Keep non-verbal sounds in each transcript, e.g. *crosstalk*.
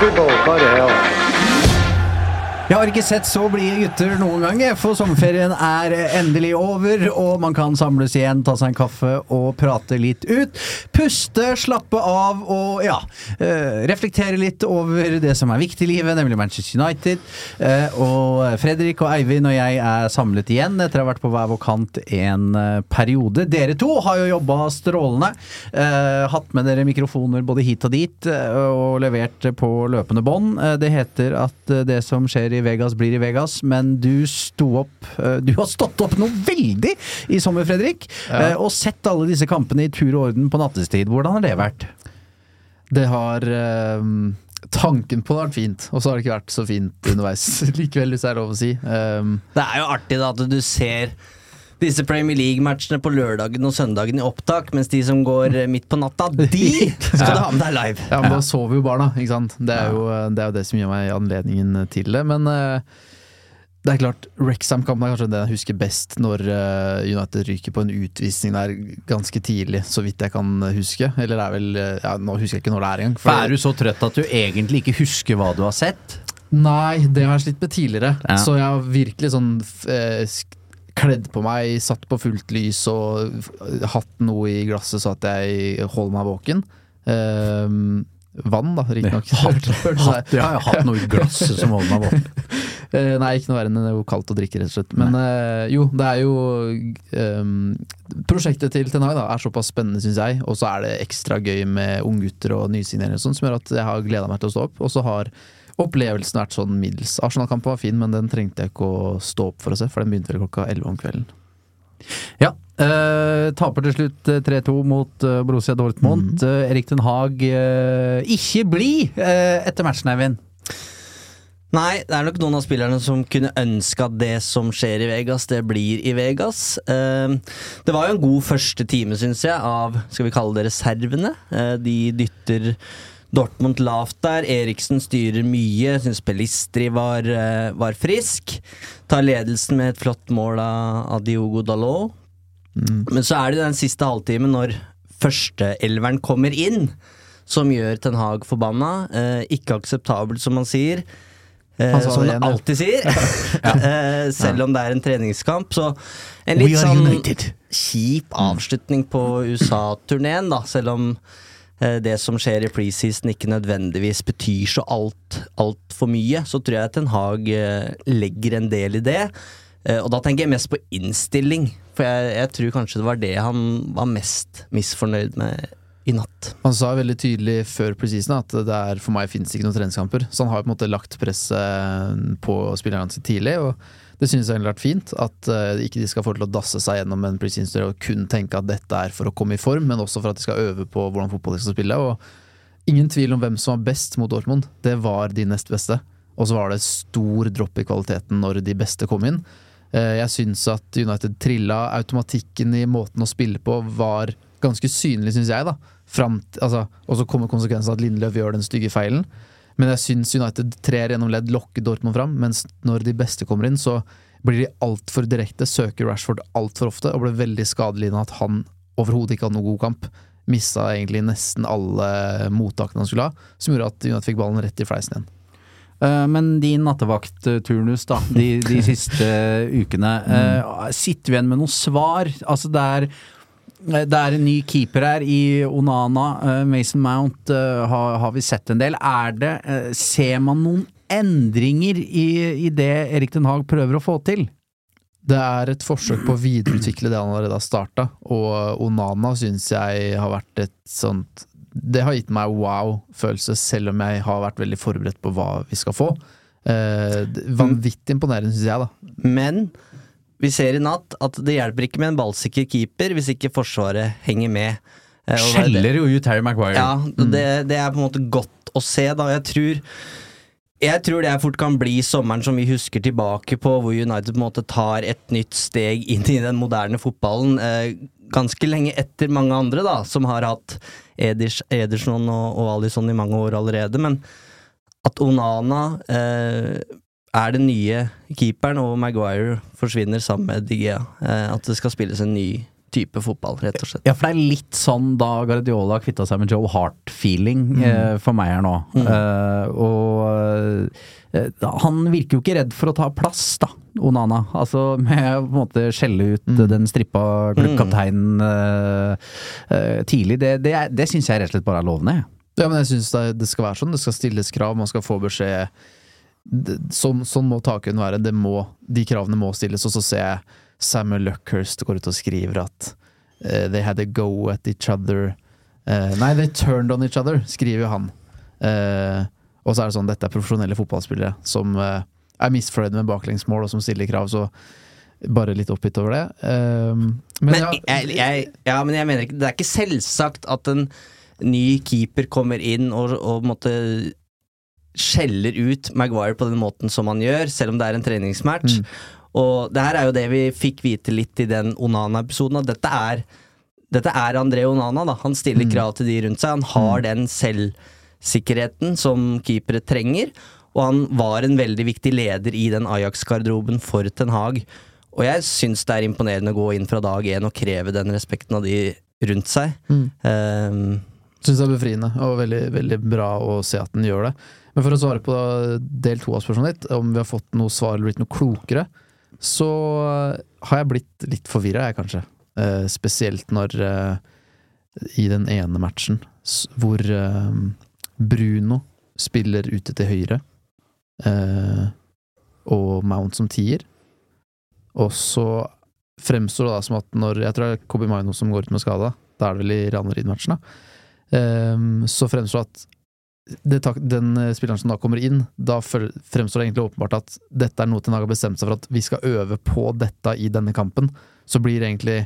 People, go to hell. Jeg har ikke sett så blide gutter noen gang, for sommerferien er endelig over, og man kan samles igjen, ta seg en kaffe og prate litt ut. Puste, slappe av og ja, eh, reflektere litt over det som er viktig i livet, nemlig Manchester United. Eh, Og Fredrik og Eivind og jeg er samlet igjen etter å ha vært på hver vår kant en eh, periode. Dere to har jo jobba strålende. Hatt med dere mikrofoner både hit og dit, og levert på løpende bånd. Det heter at det som skjer i Vegas, blir i Vegas, men du sto opp eh, Du har stått opp noe veldig i sommer, Fredrik, ja. og sett alle disse kampene i tur og orden på nattestid. Hvordan har det vært? Det har ehm, Tanken på det har vært fint, og så har det ikke vært så fint underveis *laughs* likevel, hvis det er lov å si. Ehm, Det er jo artig da at du ser disse Premier League-matchene på lørdagen og søndagen i opptak, mens de som går eh, midt på natta, *laughs* de skal du ha med deg live. ja, men da sover jo barna, ikke sant. Det er, jo, det er jo det som gir meg anledningen til det. Men eh, det er klart, Wrexham-kampen er kanskje den jeg husker best, når eh, United ryker på en utvisning der ganske tidlig, så vidt jeg kan huske. Eller det er vel eh, ja, Nå husker jeg ikke når det er engang. for- Er du så trøtt at du egentlig ikke husker hva du har sett? Nei, det har jeg slitt med tidligere. Ja. Så jeg har virkelig sånn eh, kledd på meg, satt på fullt lys og hatt noe i glasset så at jeg holder meg våken. Ehm, vann, da, riktignok. Hatt, *laughs* jeg har hatt noe i glasset som holder meg våken. *laughs* Eh, nei, ikke noe verre enn det er jo kaldt å drikke, rett og slett. Men uh, jo, det er jo um, Prosjektet til Ten Hag da, er såpass spennende, syns jeg. Og så er det ekstra gøy med unggutter og nysigneringer og sånn, som gjør at jeg har gleda meg til å stå opp. Og så har opplevelsen vært sånn middels. Arsenal-kampen var fin, men den trengte jeg ikke å stå opp for å se, for den begynte vel klokka 11 om kvelden. Ja. eh, taper til slutt eh, 3-2 mot eh, Borussia Dortmund. Eh, Erik Den Haag eh, ikke blid uh, etter matchen, Eivind. Nei, det er nok noen av spillerne som kunne ønske at det som skjer i Vegas, det blir i Vegas. Eh, det var jo en god første time, syns jeg, av skal vi kalle det reservene. Eh, de dytter Dortmund lavt der. Eriksen styrer mye. Syns Pelistri var, eh, var frisk. Tar ledelsen med et flott mål av, Diogo Dalot. Men så er det den siste halvtimen, når førsteelveren kommer inn, som gjør Ten Hag forbanna. Eh, ikke akseptabelt, som man sier. Eh, som han alltid sier. *laughs* *laughs* eh, selv om det er en treningskamp. Så en litt sånn united. kjip avslutning på USA-turneen, da. Selv om det som skjer i preseason ikke nødvendigvis betyr så alt altfor mye, så tror jeg Ten Hag eh, legger en del i det. Eh, og da tenker jeg mest på innstilling, for jeg, jeg tror kanskje det var det han var mest misfornøyd med i natt. Han sa veldig tydelig før preseason at det er, for meg finnes ikke noen treningskamper. Så han har på en måte lagt presset på spillerne sine tidlig. og det synes jeg har vært fint, at uh, ikke de skal få til å dasse seg gjennom en preseason og kun tenke at dette er for å komme i form, men også for at de skal øve på hvordan fotball de skal spille. Og ingen tvil om hvem som var best mot Dortmund. Det var de nest beste. Og så var det stor dropp i kvaliteten når de beste kom inn. Uh, Jeg syns at United trilla. Automatikken i måten å spille på var ganske synlig, syns jeg. da altså, Og så kommer konsekvensen at Lindløv gjør den stygge feilen. Men jeg syns United trer gjennom ledd, lokker Dortmund fram, mens når de beste kommer inn, så blir de altfor direkte, søker Rashford altfor ofte, og blir veldig skadelidende at han overhodet ikke hadde noen god kamp. mista egentlig nesten alle mottakene han skulle ha, som gjorde at United fikk ballen rett i fleisen igjen. Eh, Men din nattevaktturnus, da, de, de *laughs* siste ukene. eh, sitter vi igjen med noen svar? Altså, det er det er en ny keeper her i Onana. eh, Mason Mount eh, har, har vi sett en del. Er det eh, Ser man noen endringer i, i det Erik Den Haag prøver å få til? Det er et forsøk på å videreutvikle det han allerede har starta, og Onana syns jeg har vært et sånt Det har gitt meg wow-følelse, selv om jeg har vært veldig forberedt på hva vi skal få. Eh, vanvittig imponerende, syns jeg, da. Men vi ser i natt at det hjelper ikke med en ballsikker keeper hvis ikke Forsvaret henger med. Eh, Skjeller jo ut Harry Maguire. Ja, det, det er på en måte godt å se, da. Jeg tror jeg tror det fort kan bli sommeren som vi husker tilbake på, hvor United på en måte tar et nytt steg inn i den moderne fotballen. Eh, ganske lenge etter mange andre, da, som har hatt Eders, Ederson og, og Alison i mange år allerede. Men at Onana eh, er den nye keeperen, og Maguire forsvinner sammen med Digea. Eh, at det skal spilles en ny type fotball, rett og slett. Ja, for det er litt sånn da Guardiola kvitta seg med Joe Hart-feeling eh, for meg her nå. Eh, og eh, han virker jo ikke redd for å ta plass, da, Onana. Altså *laughs* med å på en måte skjelle ut mm. den strippa klubbkapteinen eh, eh, tidlig. Det, det, er- det syns jeg rett og slett bare er lovende. Ja, men jeg syns det, det skal være sånn. Det skal stilles krav, man skal få beskjed. Sånn, sånn må takhøyden være. Det må, de kravene må stilles. Og så ser jeg Samuel Luckhurst går ut og skriver at uh, they had a go at each other. Uh, nei, they turned on each other, skriver jo han. Uh, og så er det sånn, dette er profesjonelle fotballspillere som er misfornøyde med baklengsmål, og som stiller krav, så bare litt oppgitt over det. Men, Men, ja, jeg, jeg, ja, men jeg mener ikke Det er ikke selvsagt at en ny keeper kommer inn og, og måte skjeller ut Maguire på den måten som han gjør, selv om det er en treningsmatch. Og det her er jo det vi fikk vite litt i den Onana-episoden, at dette er dette er André Onana. da Han stiller krav til de rundt seg. Han har den selvsikkerheten som keepere trenger. Og han var en veldig viktig leder i den Ajax-garderoben for Ten Hag. Og jeg syns det er imponerende å gå inn fra dag én og kreve den respekten av de rundt seg. Mm. Um, Syns det er befriende, og veldig, veldig bra å se at den gjør det. Men for å svare på del to av spørsmålet ditt, om vi har fått noe svar eller blitt noe klokere, så har jeg blitt litt forvirra, jeg, kanskje. Eh, spesielt når eh, i den ene matchen hvor eh, Bruno spiller ute til høyre, eh, og Mount som tier. Og så fremstår det da som at når Jeg tror det er Kobi Maino som går ut med skada. da er det vel i Ranelid-matchen, da. Ehm, så fremstår det at det, den eh, spilleren som da kommer inn, da fremstår det egentlig åpenbart at dette er noe Ten Hag har bestemt seg for at vi skal øve på dette i denne kampen. Så blir det egentlig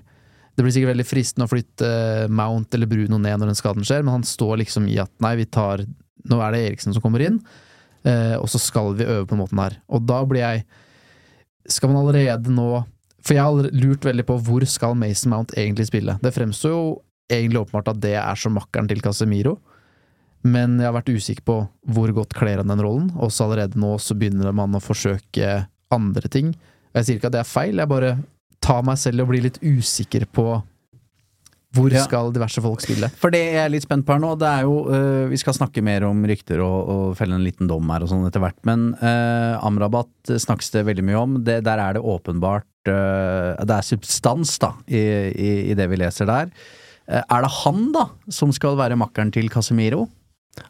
Det blir sikkert veldig fristende å flytte eh, Mount eller Bruno ned når den skaden skjer, men han står liksom i at nei, vi tar Nå er det Eriksen som kommer inn, eh, og så skal vi øve på den måten her. Og da blir jeg Skal man allerede nå For jeg har lurt veldig på hvor skal Mason Mount egentlig spille. Det fremstår jo egentlig åpenbart at det er som makkeren til Casemiro. Men jeg har vært usikker på hvor godt kler han den rollen. Også allerede nå så begynner man å forsøke andre ting. Jeg sier ikke at det er feil, jeg bare tar meg selv og blir litt usikker på hvor Ja. skal diverse folk spille. For det jeg er litt spent på her nå, det er jo uh, Vi skal snakke mer om rykter og, og felle en liten dom her og sånn etter hvert, men uh, Amrabat snakkes det veldig mye om. Det, der er det åpenbart uh, Det er substans, da, i, i, i det vi leser der. Er det han, da, som skal være makkeren til Casemiro?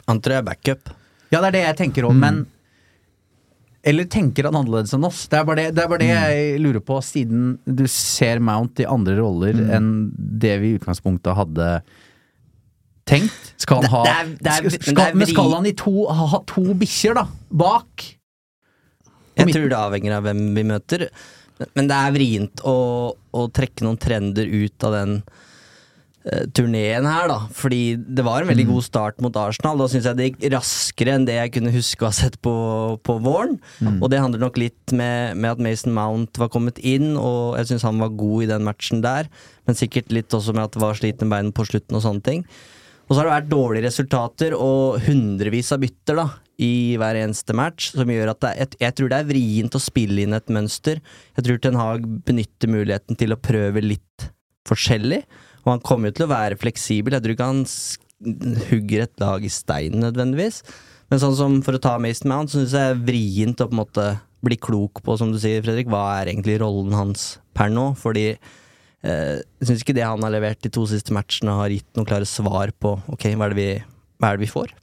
Han tror jeg er backup. Ja, det er det jeg tenker òg, Mm. men Eller tenker han annerledes enn oss? Det er bare det, det, er bare det Mm. jeg lurer på, siden du ser Mount i andre roller Mm. enn det vi i utgangspunktet hadde tenkt. Skal han ha Det- er- det er- skal, skal, Men skal han i to, ha, ha to bikkjer, da? Bak? Jeg tror det avhenger av hvem vi møter. Men- det er vrient å, å trekke noen trender ut av den turneen her, da. Fordi det var en veldig god start mot Arsenal. Da syns jeg det gikk raskere enn det jeg kunne huske å ha sett på, på våren. Og det handler nok litt med, med at Mason Mount var kommet inn, og jeg syns han var god i den matchen der. Men sikkert litt også med at det var slitne bein på slutten og sånne ting. Og så har det vært dårlige resultater og hundrevis av bytter da i hver eneste match, som gjør at jeg, jeg tror det er vrient å spille inn et mønster. Jeg tror Ten Hag benytter muligheten til å prøve litt forskjellig, Og han kommer jo til å være fleksibel. Jeg tror ikke han hugger et lag i stein nødvendigvis. Men sånn som for å ta Mason Mount, syns jeg er vrient å på en måte bli klok på, som du sier, Fredrik, hva er egentlig rollen hans per nå? Fordi eh, jeg syns ikke det han har levert de to siste matchene, har gitt noen klare svar på ok, hva er det vi, hva er det vi får.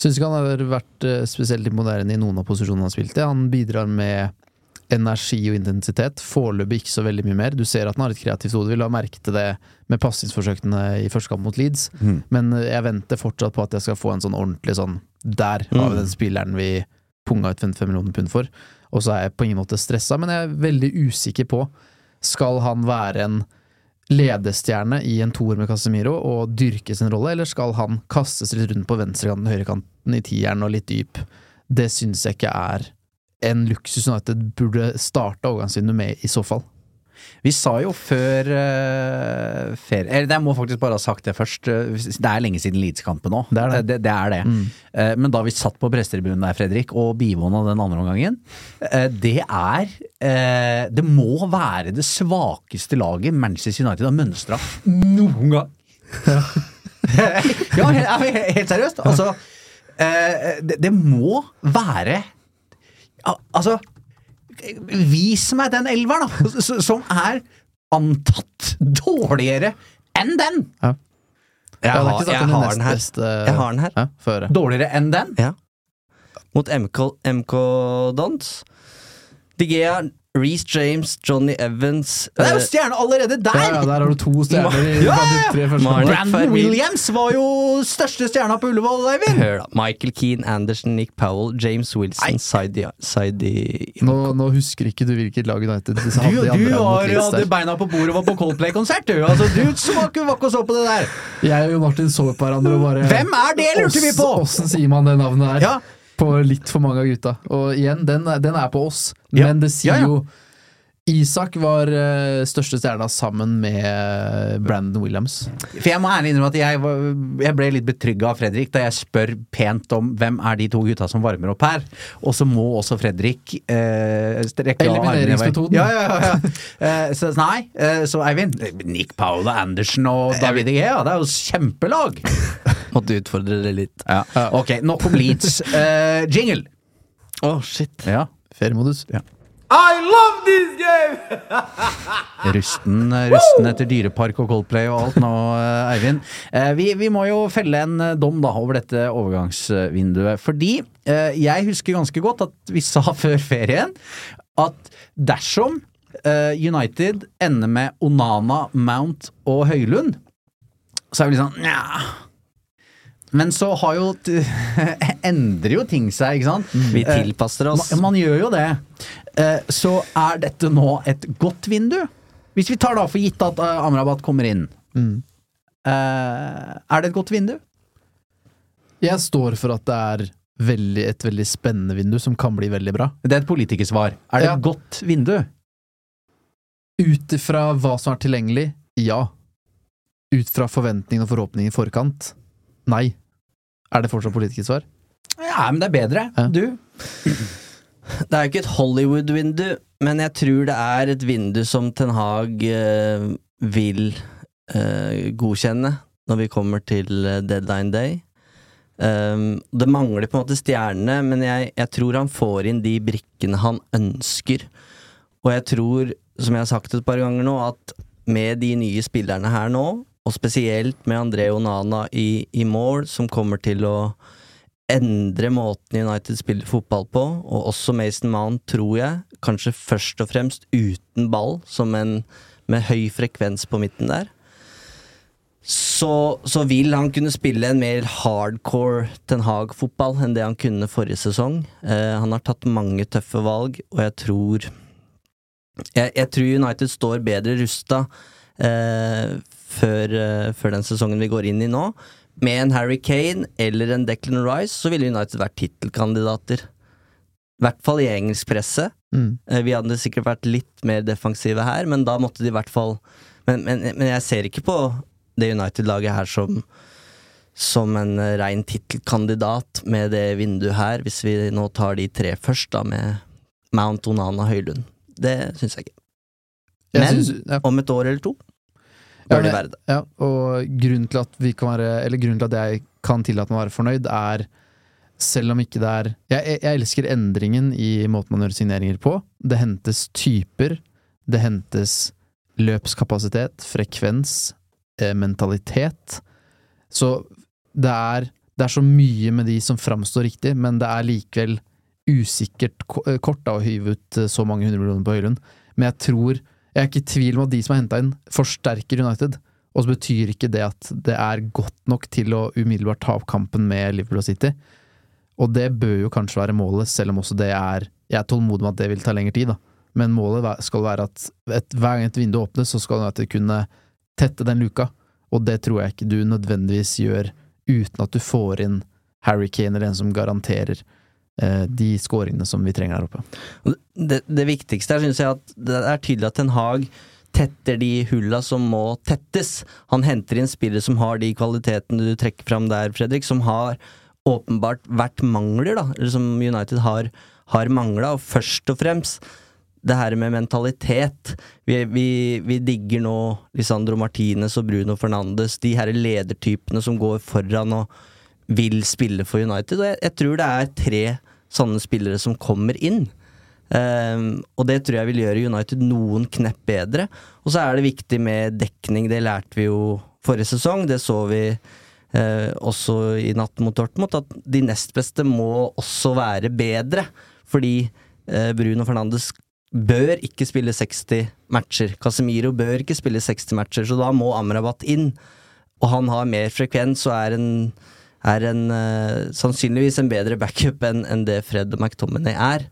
Syns ikke han har vært eh, spesielt imponerende i noen av posisjonene han har spilt i. Han bidrar med energi og intensitet. Foreløpig ikke så veldig mye mer. Du ser at han har et kreativt hode. Vi la merke til det med passingsforsøkene i første kamp mot Leeds. Men eh, jeg venter fortsatt på at jeg skal få en sånn ordentlig sånn Der av vi den spilleren vi punga ut 55 millioner pund for. Og så er jeg på ingen måte stressa, men jeg er veldig usikker på Skal han være en ledestjerne i en toer med Casemiro og dyrke sin rolle, eller skal han kastes litt rundt på venstrekanten, høyrekanten, i tieren og litt dyp? Det syns jeg ikke er en luksus United burde starte overgangsvinduet med, i så fall. Vi sa jo før uh, ferie Eller jeg må faktisk bare ha sagt det først. eh, Det er lenge siden Leeds-kampen nå. Det er det. det, det, er det. Eh, men da vi satt på pressetribunen der, Fredrik, og bivåna den andre omgangen uh, Det er eh, Det må være det svakeste laget Manchester United har mønstra noen gang. ja, he- *laughs* ja, he- helt seriøst. Altså, eh, det, det må være Altså Vis meg den elveren, da! *laughs* Som er antatt dårligere enn den! Ja. Jeg, det er har, jeg, har den her. beste- Jeg har den her. Ja. Dårligere enn den? Ja. Mot MK, MK Dons. De Gea, Reece James, Johnny Evans Det er jo eh, stjerne allerede der! Ja, ja, der har du to stjerner i Ja, ja, ja. Brandon Williams var jo største stjerna på Ullevål, Eivind! Hør, da. Michael Keane, Anderson, Nick Powell, James Wilson, Saidi Saidi Nå, nå husker ikke du hvilket lag United hadde Du, du var, hadde beina på bordet og var på Coldplay-konsert, du! Altså, du var ikke, var ikke og så på det der! Jeg og Martin så på hverandre og bare Hvem er det, lurte vi på? Åssen sier man det navnet der? Ja. På litt for mange av gutta. Og igjen, den, den er på oss, Ja. men det sier Ja, ja. jo Isak var eh, største stjerna sammen med eh, Brandon Williams. For jeg må ærlig innrømme at jeg, var, jeg ble litt betrygga av Fredrik da jeg spør pent om hvem er de to gutta som varmer opp her. Og så må også Fredrik eh, strekke av armene. Elimineringsmetoden. Ja, ja, ja. ja. Eh, så nei, eh, så Eivind Nick Powell og Andersen og David Egea, Gea, det er jo kjempelag! Måtte utfordre det litt. Ja. Ok, nok om Leeds. Eh, jingle! Å, shit. Ja. Feriemodus. ja. I love this *laughs* Rusten, rusten etter Dyrepark og Coldplay og alt nå, eh, Eivind. Eh, Vi, vi må jo felle en eh, dom da over dette overgangsvinduet. Fordi eh, jeg husker ganske godt at vi sa *laughs* før ferien at dersom eh, United ender med Onana, Mount og Høylund, så er vi litt sånn nja. Men så har jo t- *laughs* endrer jo ting seg, ikke sant? Vi Eh, tilpasser oss. man, man gjør jo det. Eh, så er dette nå et godt vindu? Hvis vi tar da for gitt at eh, Amrabat kommer inn, Mm. eh, er det et godt vindu? Jeg står for at det er veldig, et veldig spennende vindu som kan bli veldig bra. Det er et politikersvar. Er det Ja. et godt vindu? Ut ifra hva som er tilgjengelig, ja. Ut fra forventningene og forhåpningene i forkant, nei. Er det fortsatt politikersvar? Ja, men det er bedre. Ja. Du? Det er jo ikke et Hollywood-vindu, men jeg tror det er et vindu som Ten Hag eh, vil eh, godkjenne når vi kommer til eh, deadline day. Um, det mangler på en måte stjernene, men jeg, jeg tror han får inn de brikkene han ønsker. Og jeg tror, som jeg har sagt et par ganger nå, at med de nye spillerne her nå, og spesielt med André Onana i, i mål, som kommer til å endre måten United spiller fotball på, og også Mason Mount, tror jeg, kanskje først og fremst uten ball, som en med høy frekvens på midten der, så, så vil han kunne spille en mer hardcore Ten Hag-fotball enn det han kunne forrige sesong. Eh, han har tatt mange tøffe valg, og jeg tror Jeg, jeg tror United står bedre rusta eh, før, eh, før den sesongen vi går inn i nå. Med en Harry Kane eller en Declan Rice så ville United vært tittelkandidater. I hvert fall i engelsk presse. Mm. Eh, Vi hadde sikkert vært litt mer defensive her, men da måtte de i hvert fall Men, men, men jeg ser ikke på det United-laget her som som en eh, rein tittelkandidat med det vinduet her, hvis vi nå tar de tre først, da, med Mount, Onana, Høylund. Det syns jeg ikke. Jeg Men synes- ja. om et år eller to bør være det. Ja, og grunnen til at vi kan være Eller grunnen til at jeg kan tillate meg å være fornøyd, er selv om ikke det er jeg, jeg, jeg elsker endringen i måten man gjør signeringer på. Det hentes typer. Det hentes løpskapasitet, frekvens, eh, mentalitet. Så det er, det er så mye med de som framstår riktig, men det er likevel usikkert eh, kort da, å hyve ut eh, så mange hundre millioner på Høylund. Men jeg tror Jeg er ikke i tvil om at de som er henta inn, forsterker United. Og så betyr ikke det at det er godt nok til å umiddelbart ta opp kampen med Liverpool og City. Og det bør jo kanskje være målet, selv om også det er Jeg er tålmodig med at det vil ta lengre tid, da. Men målet skal være at et, hver gang et vindu åpnes, så skal United kunne tette den luka. Og det tror jeg ikke du nødvendigvis gjør uten at du får inn Harry Kane eller en som garanterer de skåringene som vi trenger her oppe. Det, det viktigste her syns jeg at det er tydelig at Ten Hag tetter de hulla som må tettes. Han henter inn spillere som har de kvalitetene du trekker fram der, Fredrik, som har åpenbart vært mangler, da, eller som United har, har mangla, og først og fremst det her med mentalitet. Vi, vi, vi digger nå Lisandro Martinez og Bruno Fernandes, de her ledertypene som går foran og vil spille for United. Og jeg, jeg tror det er tre sånne spillere som kommer inn. Um, og det tror jeg vil gjøre United noen knepp bedre. Og så er det viktig med dekning, det lærte vi jo forrige sesong. Det så vi uh, også i natt mot Dortmund, at de nest beste må også være bedre. Fordi uh, Bruno Fernandes bør ikke spille 60 matcher. Casemiro bør ikke spille 60 matcher, så da må Amrabat inn. Og han har mer frekvens og er en, er en eh, sannsynligvis en bedre backup enn en det Fred McTominay er.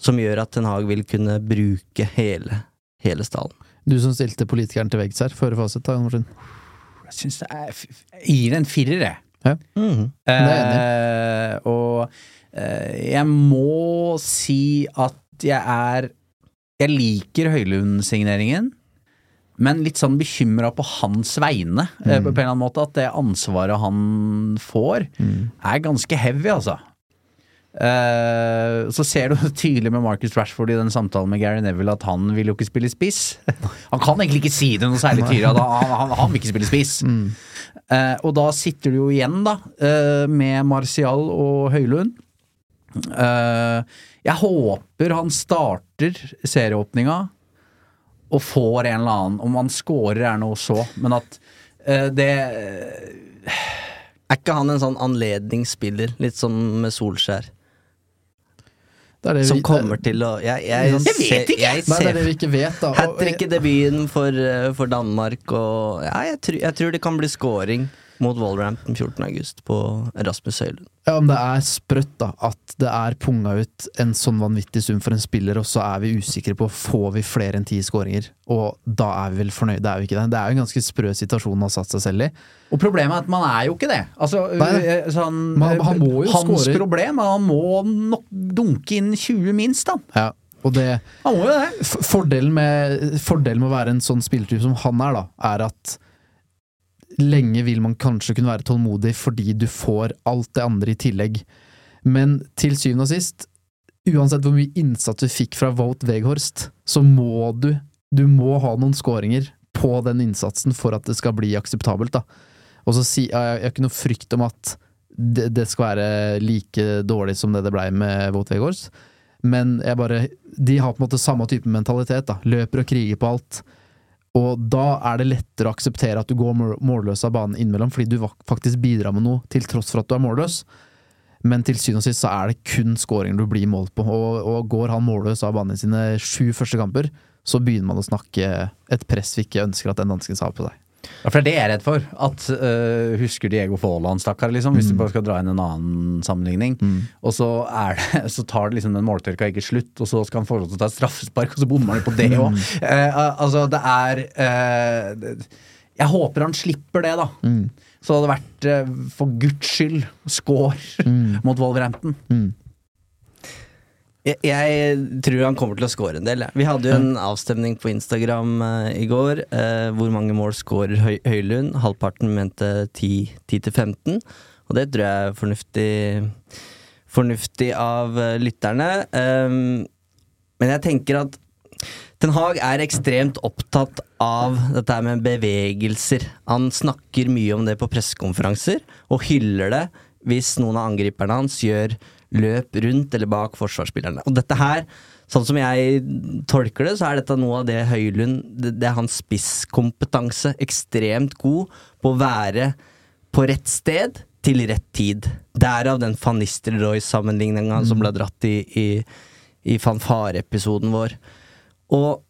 Som gjør at Ten Hag vil kunne bruke hele, hele stallen. Du som stilte politikeren til veggs her, føre fasit, da, Jan Martin. Jeg syns det er Jeg gir en firer, jeg. Ja. Det er jeg Eh, og eh, jeg må si at jeg er Jeg liker Høylund-signeringen, men litt sånn bekymra på hans vegne, mm. på en eller annen måte. At det ansvaret han får, er ganske heavy, altså. Uh, så ser du *laughs* tydelig med Marcus Rashford i den samtalen med Gary Neville at han vil jo ikke spille spiss. *laughs* Han kan egentlig ikke si det noe særlig tydelig, han, han, han vil ikke spille spiss. Eh, og da sitter du jo igjen, da, uh, med Martial og Høylund. Jeg håper han starter serieåpninga og får en eller annen Om han scorer er noe så, men at uh, det Er ikke han en sånn anledningsspiller, litt som med Solskjær? Det er det Som vi- kommer til å Jeg, jeg, Jeg vet ikke! Jeg Nei, det er det vi ikke vet, da. Hat trick i debuten for, eh, for Danmark, og ja, jeg, tror- jeg tror det kan bli scoring mot Wolverhampton 14.8 på Rasmus Høylund. Ja, men det er sprøtt, da. At det er punga ut en sånn vanvittig sum for en spiller, og så er vi usikre på får vi flere enn ti skåringer. Og da er vi vel fornøyde, er vi ikke det? Det er jo en ganske sprø situasjon han har satt seg selv i. Og problemet er at man er jo ikke det. Altså, eh, sånn, man, han må jo Hans score. problem er at han må nok dunke inn 20 minst, da. Ja, og det Han må jo det. Fordelen med, fordelen med å være en sånn spillertype som han er, da, er at lenge vil man kanskje kunne være tålmodig fordi du får alt det andre i tillegg. Men til syvende og sist, uansett hvor mye innsats du fikk fra Vote Weghorst, så må du Du må ha noen skåringer på den innsatsen for at det skal bli akseptabelt, da. Og så si, jeg har ikke noe frykt om at det, det skal være like dårlig som det det blei med Vote Weghorst. Men jeg bare De har på en måte samme type mentalitet. da Løper og kriger på alt. Og da er det lettere å akseptere at du går målløs av banen innimellom, fordi du faktisk bidrar med noe til tross for at du er målløs. Men til syvende og sist så er det kun skåringer du blir målt på. Og, og går han målløs av banen i sine sju første kamper, så begynner man å snakke et press vi ikke ønsker at den dansken skal ha på seg. Ja, for det er det jeg er redd for. At uh, Husker Diego Faaland, stakkar, liksom. Hvis du bare skal dra inn en annen sammenligning. Og så, er det, *laughs* så tar det liksom den måltørka ikke slutt, og så skal han få lov til å ta straffespark, og så bommer han på det òg. altså, det er uh, det- Jeg håper han slipper det, da. Så hadde det vært for guds skyld score mot Wolverhampton. Jeg, tror han kommer til å score en del. Vi hadde jo en avstemning på Instagram eh, i går. eh, hvor mange mål scorer Høy Høylund? Halvparten mente 10-15. Og det tror jeg er fornuftig, fornuftig av eh, lytterne. Um, men jeg tenker at Ten Hag er ekstremt opptatt av dette med bevegelser. Han snakker mye om det på pressekonferanser, og hyller det hvis noen av angriperne hans gjør løp rundt eller bak forsvarsspillerne. Og dette her, sånn som jeg tolker det, så er dette noe av det Høylund Det, det er hans spisskompetanse. Ekstremt god på å være på rett sted til rett tid. Derav den van Nistelrooy-sammenligninga som ble dratt i, i, i fanfare-episoden vår. Og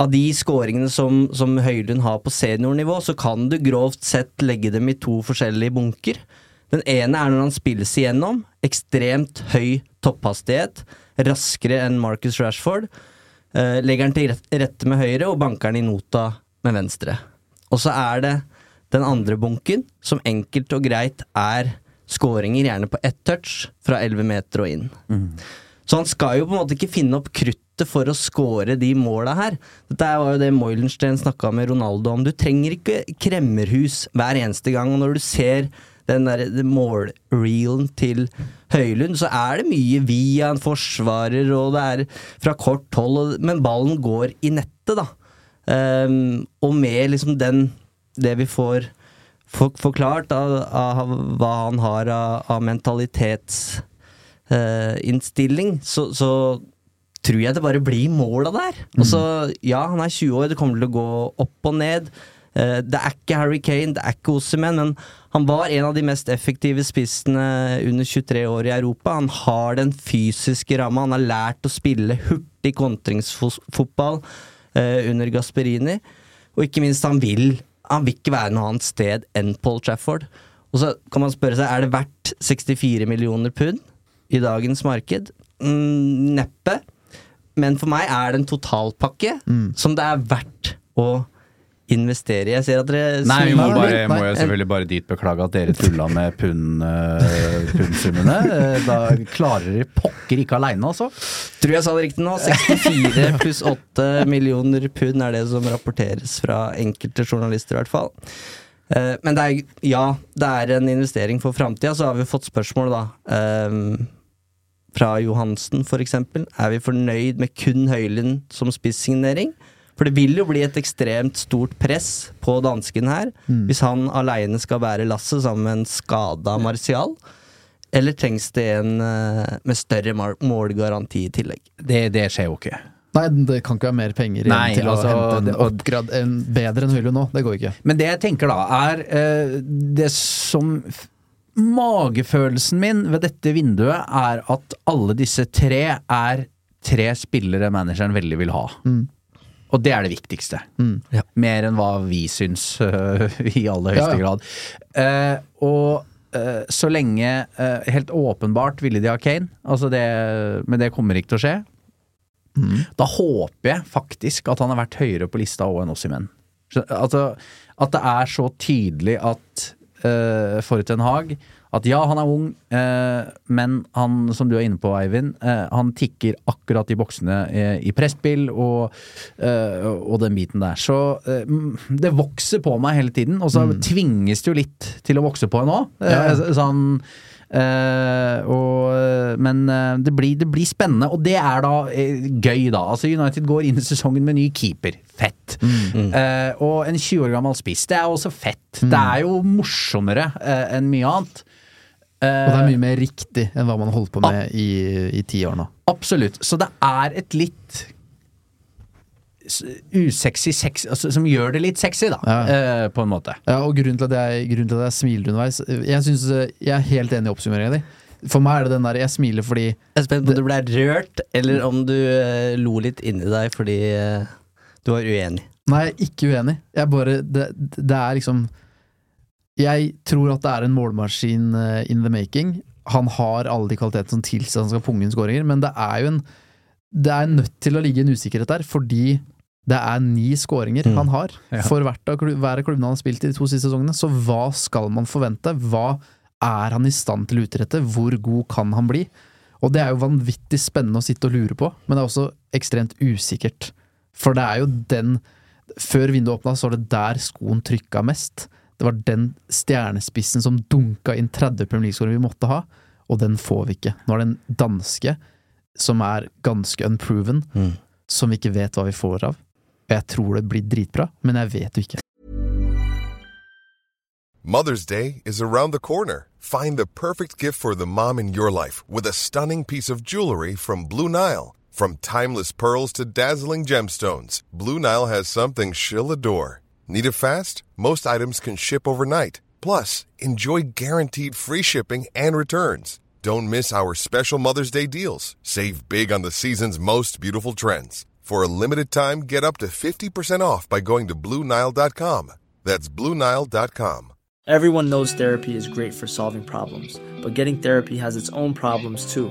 av de skåringene som, som Høylund har på seniornivå, så kan du grovt sett legge dem i to forskjellige bunker. Den ene er når han spilles igjennom. Ekstremt høy topphastighet. Raskere enn Marcus Rashford. Eh, legger han til rette med høyre og banker han i nota med venstre. Og så er det den andre bunken, som enkelt og greit er skåringer, gjerne på ett touch, fra 11 meter og inn. Så han skal jo på en måte ikke finne opp kruttet for å score de måla her. Dette var jo det Moilenstein snakka med Ronaldo om. Du trenger ikke kremmerhus hver eneste gang. Og når du ser den der målreelen til Høylund, så er det mye via en forsvarer, og det er fra kort hold, men ballen går i nettet, da. Um, og med liksom den Det vi får for, forklart av, av hva han har av, av mentalitetsinnstilling, så, så tror jeg det bare blir måla der. Og så, ja, han er 20 år, det kommer til å gå opp og ned. Eh, Det er ikke Harry Kane, det er ikke Osimhen, men han var en av de mest effektive spissene under 23 år i Europa. Han har den fysiske ramma, han har lært å spille hurtig kontringsfotball eh, under Gasperini. Og ikke minst, han vil Han vil ikke være noe annet sted enn Paul Trafford. Og så kan man spørre seg, er det verdt 64 millioner pund i dagens marked? Mm, neppe. Men for meg er det en totalpakke som det er verdt å investere i. Jeg ser at dere Nei, vi må, bare, må jo selvfølgelig bare dit beklage at dere tulla med pund, eh, pundsummene. Eh, Da klarer dere pokker ikke aleine, altså. Tror jeg sa det riktig nå. 64 pluss 8 millioner pund er det som rapporteres fra enkelte journalister, i hvert fall. Eh, Men det er, ja, det er en investering for framtida. Så har vi fått spørsmål, da. eh, Fra Johansen, eksempel. Er vi fornøyd med kun Høylund som spissignering? For det vil jo bli et ekstremt stort press på dansken her, hvis han aleine skal bære lasset sammen med en skada Martial. Eller trengs det en eh, med større målgaranti i tillegg? Det, det skjer jo ikke. Nei, det kan ikke være mer penger igjen Nei, til altså, å hente en oppgrad en bedre enn Høylund nå. Det går ikke. Men det jeg tenker da, er eh, det som Magefølelsen min ved dette vinduet er at alle disse tre er tre spillere manageren veldig vil ha. Og det er det viktigste. Ja. Mer enn hva vi syns, uh, *laughs* i aller høyeste Ja, ja. grad. Uh, og uh, så lenge eh, Helt åpenbart ville de ha Kane, altså det, men det kommer ikke til å skje. Da håper jeg faktisk at han har vært høyere på lista òg enn oss i menn. Altså, at det er så tydelig at uh, for Ten Hag at ja, han er ung, eh, men han, som du er inne på, Eivind, eh, han tikker akkurat i boksene eh, i presspill og, eh, og den biten der. Så mm, det vokser på meg hele tiden, og så tvinges det jo litt til å vokse på en òg. Ja. Sånn eh, og, men eh, det blir, det blir spennende, og det er da eh, gøy, da. Altså United går inn i sesongen med ny keeper. Fett. Eh, og en 20 år gammel spiss. Det er også fett. Det er jo morsommere enn mye annet. Og det er mye mer riktig enn hva man har holdt på med i, i ti år nå. Absolutt. Så det er et litt usexy sex, altså, som gjør det litt sexy, da, Ja. eh, på en måte. Ja, og grunnen til at jeg, grunnen til at jeg smiler underveis Jeg, synes, eh, jeg er helt enig i oppsummeringa di. For meg er det den der Jeg smiler fordi Jeg er spent på om du ble rørt, eller om du eh, lo litt inni deg fordi eh, du var uenig. Nei, ikke uenig. Jeg bare Det, det er liksom Jeg tror at det er en målmaskin eh, in the making. Han har alle de kvalitetene som tilsier at han skal punge inn skåringer, men det er jo en Det er nødt til å ligge en usikkerhet der, fordi det er ni skåringer Mm. han har Ja. for hvert av klu- hver av klubbene han har spilt i de to siste sesongene. Så hva skal man forvente? Hva er han i stand til å utrette? Hvor god kan han bli? Og det er jo vanvittig spennende å sitte og lure på, men det er også ekstremt usikkert. For det er jo den Før vinduet åpna, så var det der skoen trykka mest. Det var den stjernespissen som dunka inn 30 Premier League-skårere vi måtte ha, og den får vi ikke. Nå er det en danske som er ganske unproven, som vi ikke vet hva vi får av. Og jeg tror det blir dritbra, men jeg vet jo ikke. Mother's Day is around the corner. Find the perfect gift for the mom in your life with a stunning piece of jewelry from Blue Nile. From timeless pearls to dazzling gemstones, Blue Nile has something she'll adore. Need it fast? Most items can ship overnight. Plus, enjoy guaranteed free shipping and returns. Don't miss our special Mother's Day deals. Save big on the season's most beautiful trends. For a limited time, get up to 50% off by going to BlueNile.com. That's BlueNile.com. Everyone knows therapy is great for solving problems, but getting therapy has its own problems too,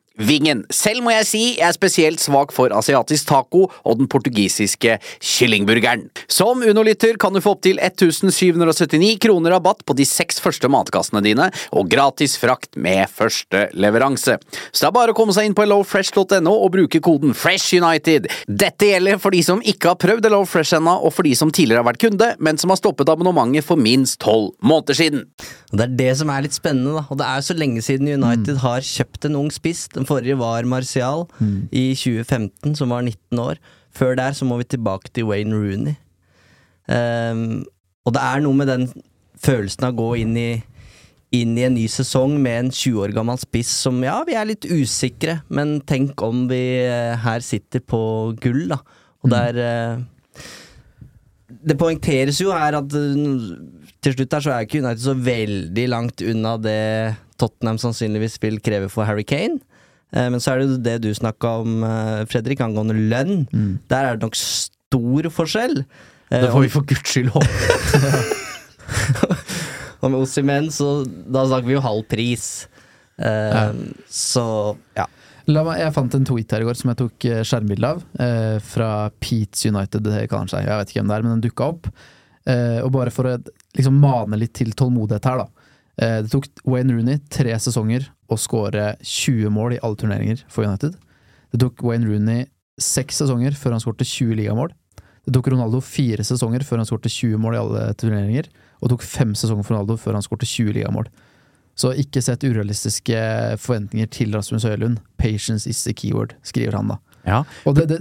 Vingen. Selv må jeg si jeg er spesielt svak for asiatisk taco og den portugisiske kyllingburgeren. Som Uno-lytter kan du få opptil 1779 kroner rabatt på de seks første matkassene dine, og gratis frakt med første leveranse. Så det er bare å komme seg inn på hellofresh.no og bruke koden FreshUnited. Dette gjelder for de som ikke har prøvd HelloFresh ennå, og for de som tidligere har vært kunde, men som har stoppet abonnementet for minst tolv måneder siden. Det er det som er litt spennende, da. Og det er jo så lenge siden United har kjøpt en ung spiss. Den forrige var Martial i 2015, som var 19 år. Før der så må vi tilbake til Wayne Rooney. Um, og det er noe med den følelsen av å gå inn i inn i en ny sesong med en 20 år gammel spiss som ja, vi er litt usikre, men tenk om vi eh, her sitter på gull, da. Og der eh, Det poengteres jo her at eh, til slutt her så er ikke United så veldig langt unna det Tottenham sannsynligvis vil kreve for Harry Kane. Eh, men så er det jo det du snakka om, eh, Fredrik, angående lønn. Der er det nok stor forskjell. Eh, Det får vi for guds skyld håpe. *laughs* Og med Ossimen, så da snakker vi jo halv pris. Ja. Så ja. La meg, jeg fant en tweet her i går som jeg tok eh, skjermbilde av. Eh, fra Peats United, det kaller han seg. Jeg vet ikke hvem det er, men den dukka opp. Eh, og bare for å liksom mane litt til tålmodighet her, da. Eh, det tok Wayne Rooney tre sesonger å skåre 20 mål i alle turneringer for United. Det tok Wayne Rooney seks sesonger før han skårte 20 ligamål. Det tok Ronaldo fire sesonger før han skårte 20 mål i alle turneringer. Og det tok fem sesonger for Ronaldo før han skårte 20 ligamål. Så ikke sett urealistiske forventninger til Rasmus Høylund. Patience is the keyword, skriver han da. Ja, Og det, det,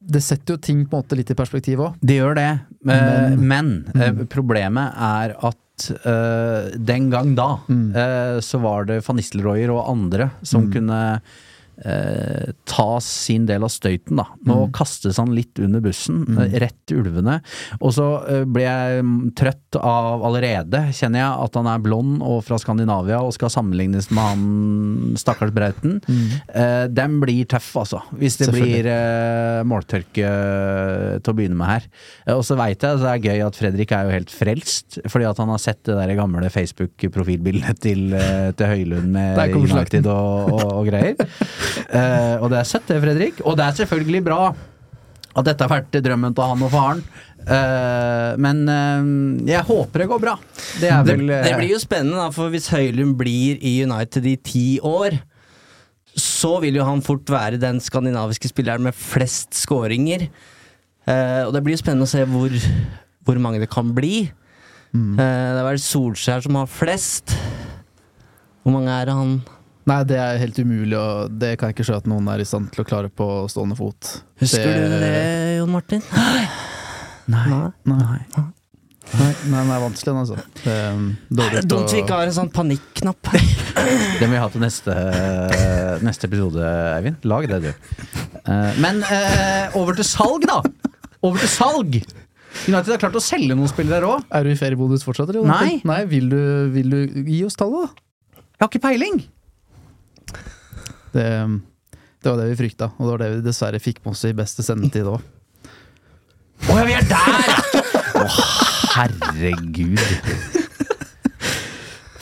det setter jo ting på en måte litt i perspektiv òg. det gjør det. Eh, Men- Men mm. problemet er at eh, den gang da, eh, så var det van Nistelrooyer og andre som kunne eh, ta sin del av støyten, da. Nå kastes han litt under bussen, mm. rett til ulvene. Og så eh, ble jeg mm, trøtt av allerede, kjenner jeg, at han er blond og fra Skandinavia og skal sammenlignes med han stakkars Brauten. Eh, den blir tøff, altså. Hvis det blir eh, måltørke til å begynne med her. Eh, og så veit jeg at det er gøy at Fredrik er jo helt frelst, fordi at han har sett det der gamle Facebook-profilbildet til, eh, til Høylund med. United og, og, og greier. *laughs* Eh, og det er søtt, det, Fredrik. Og det er selvfølgelig bra at dette har vært drømmen til han og faren. Uh, men uh, jeg håper det går bra. Det Det, vel eh, det blir jo spennende, da, for hvis Høylund blir i United i ti år, så vil jo han fort være den skandinaviske spilleren med flest skåringer. Eh, og det blir jo spennende å se hvor, hvor mange det kan bli. Mm. Eh, det er vel Solskjær som har flest. Hvor mange er det han Nei, det er helt umulig, og det kan jeg ikke se at noen er i stand til å klare på stående fot. Husker du det, Jon Martin? Nei. Nei. Nei. Nei, nei, den er vanskelig, altså. Det er, Det er dumt vi ikke har en sånn panikknapp. *laughs* Det må vi ha til neste, neste episode, Eivind. Lag det, du. Eh, Men eh, over til salg, da! Over til salg! United har klart å selge noen spillere der òg. Er du i feriebonus fortsatt, eller? Nei. Nei, vil du, vil du gi oss tallet, da? Jeg har ikke peiling! Det, det var det vi frykta, og det var det vi dessverre fikk med oss i beste sendetid òg. Å ja, vi er der! *laughs* Å, herregud.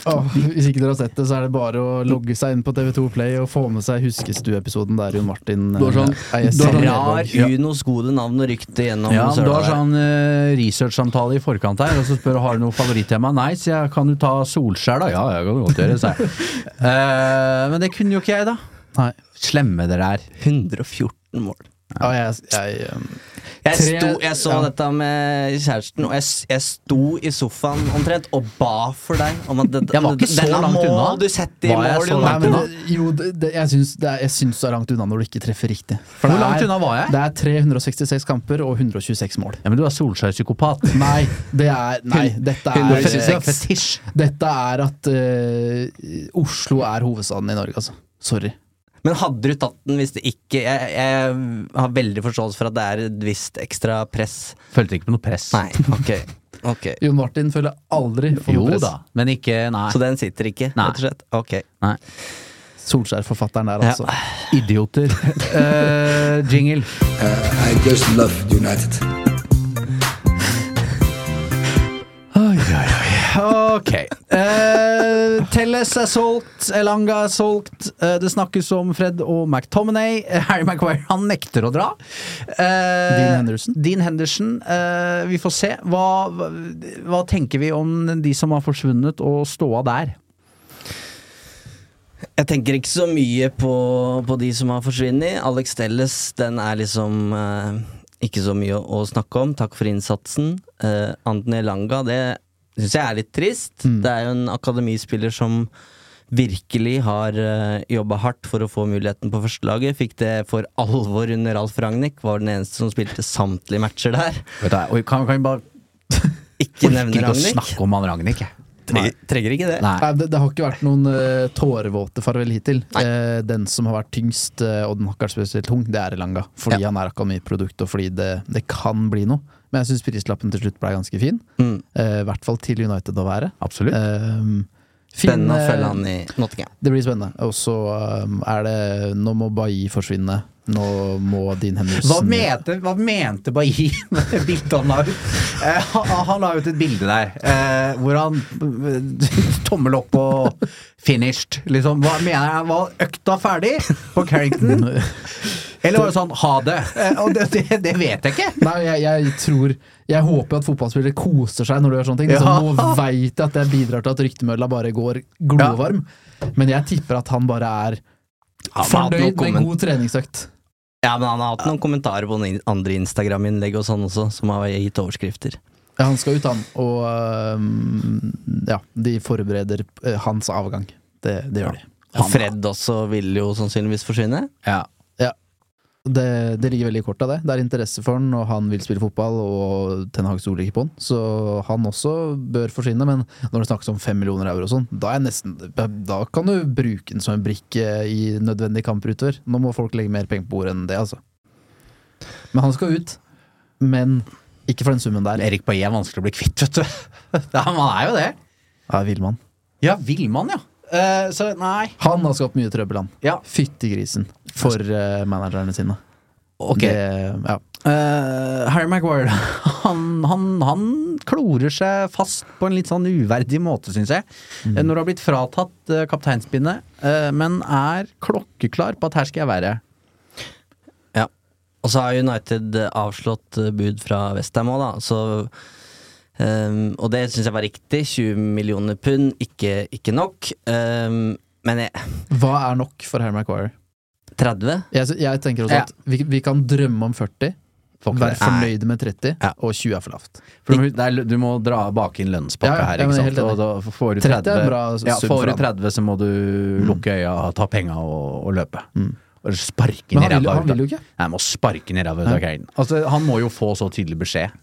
Hvis ikke dere har sett det, så er det bare å logge seg inn på TV2 Play og få med seg Huskestue-episoden der Jon Martin Du har sånn- eh, er sånn- Drar Ja. Unos gode navn og rykte gjennom Ja, du har sånn uh, researchsamtale i forkant her, og så spør du har du noe favorittema. Nei, så jeg kan du ta Solskjær, da? Ja, jeg kan godt gjøre det, uh, *laughs* men det kunne jo ikke jeg, da. Nei. Slemme dere er. 114 mål. Ja, jeg, jeg, um, Jeg, Tre- sto, jeg så ja. dette med kjæresten, og jeg, jeg sto i sofaen omtrent og ba for deg om at det, Jeg var ikke så langt må unna. du sette i Var jeg mål, så langt det- jo, det, det, jeg syns det, er- jeg syns du er langt unna når du ikke treffer riktig. For Hvor er, langt unna var jeg? Det er 366 kamper og 126 mål. Ja, Men du er Solskjær-psykopat. *laughs* Nei, det er Nei, dette er, Du er fetisj. dette er at uh, Oslo er hovedstaden i Norge, altså. Sorry. Men hadde du tatt den hvis det ikke Jeg, jeg har veldig forståelse for at det er et visst ekstra press. Følte ikke på noe press. Nei, ok. okay. *laughs* Jon Martin føler aldri på Jo noe press. da, men ikke Nei. Så den sitter ikke, Nei. rett og slett? Ok. nei. Solskjær-forfatteren der, Ja. altså. Idioter. *laughs* uh, jingle. I just love United. Ok. Uh, Telles er solgt, Elanga er solgt. Uh, det snakkes om Fred og McTominay. Eh, Harry Maguire han nekter å dra. Uh, Dean Henderson. Dean Henderson. eh, vi får se. Hva, hva, tenker vi om de som har forsvunnet, og ståa der? Jeg tenker ikke så mye på, på de som har forsvunnet. Alex Telles, den er liksom ikke så mye å, å snakke om. Takk for innsatsen. Uh, Anthony Langa, det syns jeg er litt trist. Det er jo en akademispiller som virkelig har uh, jobba hardt for å få muligheten på førstelaget. Fikk det for alvor under Alf Ragnhild. Var den eneste som spilte samtlige matcher der. Vet du, kan, kan vi bare Ikke *laughs* orker nevne ikke å snakke om han Ragnhild? jeg. Trenger, trenger ikke det. Nei. Nei, det, det har ikke vært noen uh, tårevåte farvel hittil. Uh, den som har vært tyngst, uh, og den har ikke vært spesielt tung, det er Elanga. Fordi han er akademiprodukt, og fordi det, det kan bli noe. Men jeg syns prislappen til slutt ble ganske fin. Mm. I hvert fall til United å være. Absolutt. Spennende å eh, følge han i Nottingham. Det blir spennende. Og så um, er det Nå må Bailly forsvinne. Nå må Dean Henderson Hva mente, hva mente Bailly *laughs* med bildet han la ut? Eh, han, la ut et bilde der eh, hvor han *laughs* Tommel opp og finished, liksom. Hva mener han? Var økta ferdig på Carrington? *laughs* Eller var det sånn ha det? Og det, det, det vet jeg ikke. Nei, jeg, jeg tror Jeg håper at fotballspillere koser seg når du gjør sånne ting. Ja. Så nå veit jeg at det bidrar til at ryktemølla bare går glovarm. Men jeg tipper at han bare er Han fornøyd med en god treningsøkt. Ja, men han har hatt noen kommentarer på noen andre Instagram-innlegg og sånn også, som har gitt overskrifter. Ja, han skal ut, han. Og ja, de forbereder eh, hans avgang. Det, det gjør de. Og Fred også vil jo sannsynligvis forsvinne. Ja. Det, det ligger veldig i kortet, det. Det er interesse for han, og han vil spille fotball, og Ten Hag stoler ikke på han. Så han også bør forsvinne, men når det snakkes om fem millioner euro og sånn, da er nesten Da kan du bruke den som en brikke i nødvendige kamper utover. Nå må folk legge mer penger på bordet enn det, altså. Men han skal ut. Men ikke for den summen der. Erik Bailly er vanskelig å bli kvitt, vet du. *laughs* Ja, man er jo det. Ja, vil man. Ja, vil man, ja. Eh, så nei. Han har skapt mye trøbbel, han. Ja. Fytti grisen. For uh, managerne sine. Ok. Det, ja. Uh, Harry Maguire *laughs* han, han, han klorer seg fast på en litt sånn uverdig måte, syns jeg. Mm. Når du har blitt fratatt uh, kapteinspinnet, uh, men er klokkeklar på at her skal jeg være. Ja. Og så har United avslått bud fra Westham òg, da. Så ehm, Og det syns jeg var riktig. 20 millioner pund, ikke, ikke nok. Um, men jeg, Hva er nok for Harry Maguire? 30? Jeg, jeg tenker også Ja. at vi, vi kan drømme om 40, Være ikke Vær det. fornøyd med 30, Ja. og 20 er for lavt. For du, det er, du må dra bak inn lønnspakka Ja, ja, her, ikke sant. Og da får du 30 er 30, en bra ja, får du 30 så må du lukke øya, ta penga og, og løpe. Og sparke ned ræva han ut av- vil jo ikke. Nei, han må sparke ned ræva ut av Kane. Altså, han må jo få så tydelig beskjed.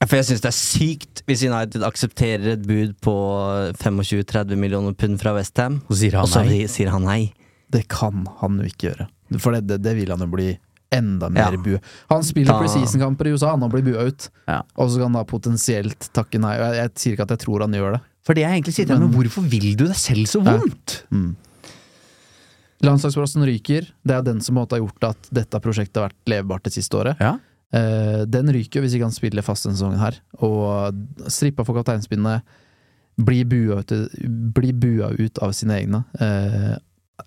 Ja, For jeg syns det er sykt hvis United aksepterer et bud på 25-30 millioner pund fra Westham, Så sier og så nei. sier han nei. Det kan han jo ikke gjøre. For det, det, det vil han jo bli enda mer Ja. bue. Han spiller Da- preseason-kamper i USA, han har blitt bua ut. Ja. Og så kan han da potensielt takke nei. Og jeg, jeg sier ikke at jeg tror han gjør det. For det jeg egentlig sier, her, men hvorfor vil du deg selv så Ja. vondt? Landslagsplassen ryker. Det er den som har gjort at dette prosjektet har vært levbart det siste året. Ja. Eh, den ryker hvis ikke han spiller fast denne sesongen her. Og strippa for kapteinspinnet. Blir bua ut, blir bua ut av sine egne. Eh,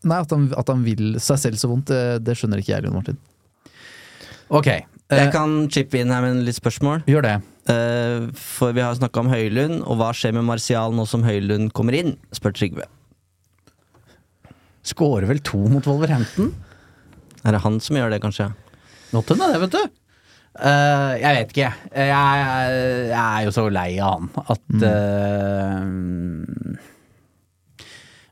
nei, at han, at han vil seg selv så vondt, det, det skjønner ikke jeg, Jon Martin. Ok, eh, Jeg kan chippe inn her med en litt spørsmål. gjør det. Eh, for vi har snakka om Høylund, og hva skjer med Martial nå som Høylund kommer inn? spør Trygve. Skårer vel to mot Wolverhampton? Er det han som gjør det, kanskje? Not henne, det, vet du. Eh, jeg vet ikke. Jeg, jeg, jeg er jo så lei av han at eh,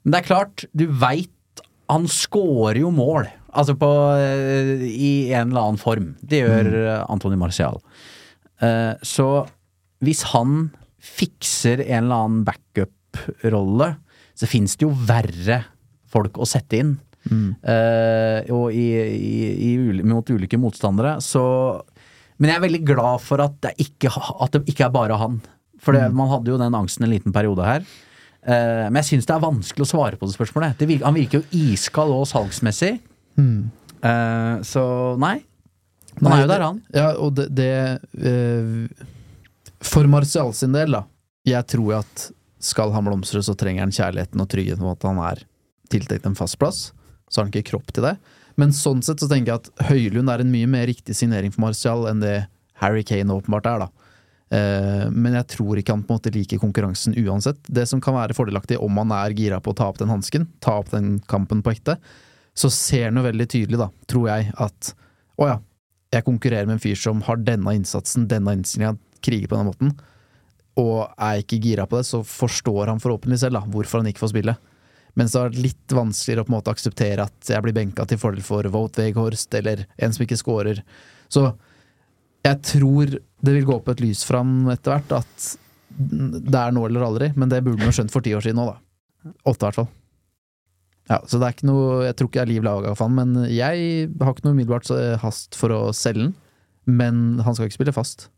Men det er klart, du veit Han scorer jo mål. Altså på uh, I en eller annen form. Det gjør mm. Antony Marcial. Så hvis han fikser en eller annen backup-rolle, så fins det jo verre folk å sette inn. Eh, og i, i, i, mot ulike motstandere. Så Men jeg er veldig glad for at det ikke, at det ikke er bare han. For det, man hadde jo den angsten en liten periode her. Uh, men jeg syns det er vanskelig å svare på det spørsmålet. Det virker, han virker jo iskald og salgsmessig. Eh, så nei. Han er jo der, han. Ja, og det, det uh, For Martial sin del, da. Jeg tror at skal han blomstre, så trenger han kjærligheten og tryggheten om at han er tiltenkt en fast plass. Så har han ikke kropp til det. Men sånn sett så tenker jeg at Høylund er en mye mer riktig signering for Martial enn det Harry Kane åpenbart er, da. Eh, men jeg tror ikke han på en måte liker konkurransen uansett. Det som kan være fordelaktig om han er gira på å ta opp den hansken, ta opp den kampen på ekte, så ser han jo veldig tydelig, da, tror jeg, at å ja, jeg konkurrerer med en fyr som har denne innsatsen, denne innstillinga, kriger på denne måten, og er ikke gira på det, så forstår han forhåpentlig selv da, hvorfor han ikke får spille. Mens det er litt vanskeligere å på en måte akseptere at jeg blir benka til fordel for Vote Weghorst eller en som ikke scorer. Så jeg tror det vil gå opp et lys fram etter hvert, at det er nå eller aldri, men det burde man skjønt for ti år siden nå, da. Åtte, i hvert fall. Ja, så det er ikke noe Jeg tror ikke jeg er liv laga for han, men jeg har ikke noe umiddelbart eh, hast for å selge den. Men han skal ikke spille fast.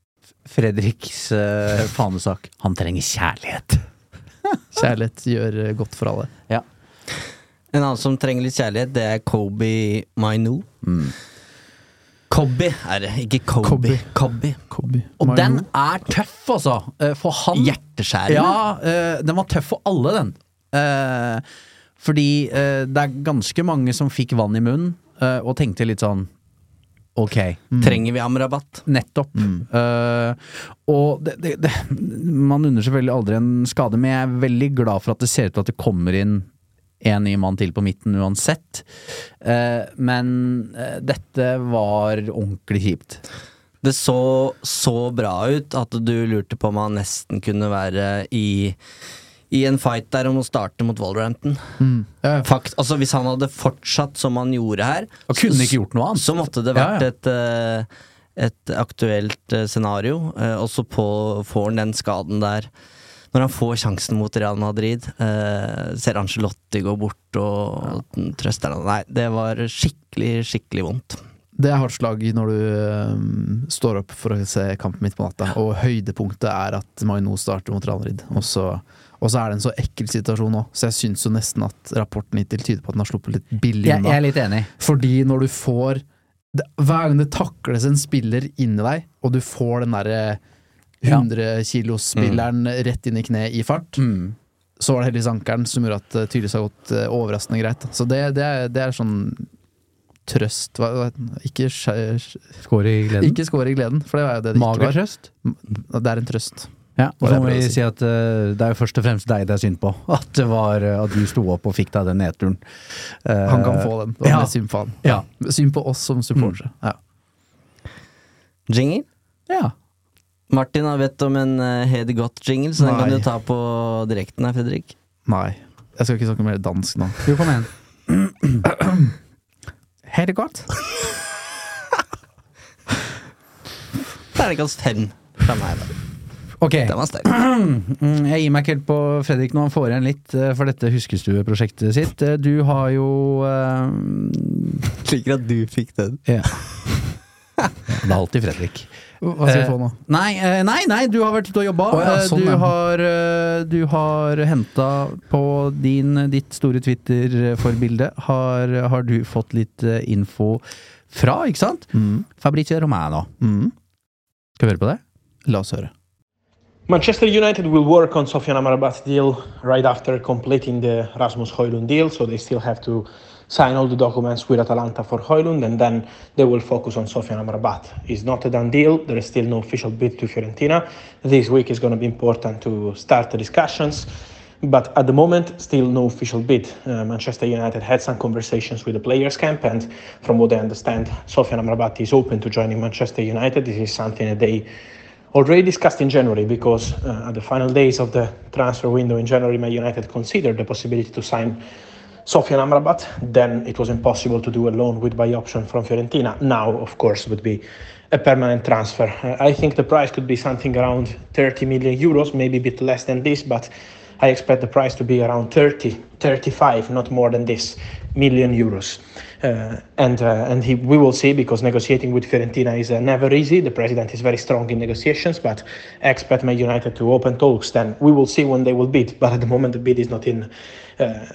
Fredriks uh, fanesak. Han trenger kjærlighet. *laughs* Kjærlighet gjør godt for alle. Ja. En annen som trenger litt kjærlighet, det er Kobe Mainu. Kobe er det, ikke Kobe. Kobe. Kobe. Og den er tøff, altså. Eh, For han Hjerteskjærende. Ja, eh, den var tøff for alle, den. Eh, fordi det er ganske mange som fikk vann i munnen og tenkte litt sånn Ok. Trenger vi Amrabat? Nettopp. Eh, og det, det, det, man unner selvfølgelig aldri en skade, men jeg er veldig glad for at det ser ut til at det kommer inn en ny mann til på midten uansett. Uh, men uh, dette var ordentlig kjipt. Det så så bra ut at du lurte på om han nesten kunne være i i en fight der om å starte mot Wolverhampton. Ja, Fakt, altså Hvis han hadde fortsatt som han gjorde her, Og kunne ikke gjort noe annet. så måtte det vært ja. et eh, et aktuelt eh, scenario, Også og så på- får han den skaden der. Når han får sjansen mot Real Madrid, eh, ser Angelotti gå bort og trøster han. Nei, det var skikkelig, skikkelig vondt. Det er hardt slag når du um, står opp for å se kampen midt på natta, og høydepunktet er at Maino starter mot Real Madrid, og så, og så er det en så ekkel situasjon òg, så jeg syns jo nesten at rapporten hittil tyder på at den har sluppet litt billig Jeg, jeg er litt enig. Fordi når du får det, Hver gang det takles en spiller inni deg, og du får den derre 100 kilos-spilleren rett inn i kneet i fart, Mm. så var det heldigvis ankelen som gjorde at det tydeligvis har gått eh, overraskende greit. Så det, det, er, det er sånn trøst hva, hva, Ikke, skje- Skår i gleden. ikke skår i gleden, for det var jo det det ikke var. Magertrøst. Det er en trøst. Ja, og så må vi si? si at uh, det er jo først og fremst deg det er synd på. *laughs* At, det var, uh, at du sto opp og fikk deg den nedturen. Uh, Han kan få den. Det var ja. synd på han. Ja. Synd på oss som supportere. Ja. Jingle? Ja. Martin har bedt om en uh, Hedy Godt-jingle, så den kan du ta på direkten her, Fredrik. Nei. Jeg skal ikke snakke mer dansk nå. Jo, kom igjen. *clears throat* Har det godt? *laughs* Terningkast fem fra meg. da. Ok. Den var sterk. Mm, Jeg gir meg ikke helt på Fredrik nå, han får igjen litt eh, for dette huskestueprosjektet sitt. Eh, Du har jo Liker at du fikk den. Ja. *laughs* Det er alltid Fredrik. Hva skal vi få nå? Nei, nei, nei, du har vært ute og jobba. Oh, ja, sånn, du, ja. har, du har henta på din, ditt store Twitter-forbilde har, har du fått litt info fra, ikke sant? Mm. Fabrizio Romano. Skal vi høre på det? La oss høre. Manchester United will work on Sofian Amrabat deal right after completing the Rasmus Højlund deal, so they still have to sign all the documents with Atalanta for Højlund, and then they will focus on Sofian Amrabat. It's not a done deal. There is still no official bid to Fiorentina. This week is going to be important to start the discussions. But at the moment, still no official bid. Uh, Manchester United had some conversations with the players' camp, and from what I understand, Sofian Amrabat is open to joining Manchester United. This is something that they already discussed in January because uh, at the final days of the transfer window in January, Man United considered the possibility to sign Sofian Amrabat. Then it was impossible to do a loan with buy option from Fiorentina. Now, of course, would be a permanent transfer. Uh, I think the price could be something around 30 million euros, maybe a bit less than this, but I expect the price to be around 30, 35, not more than this million euros. Uh, and uh, and he, we will see because negotiating with Fiorentina is uh, never easy. The president is very strong in negotiations, but expect Man United to open talks. Then we will see when they will bid. But at the moment, the bid is not in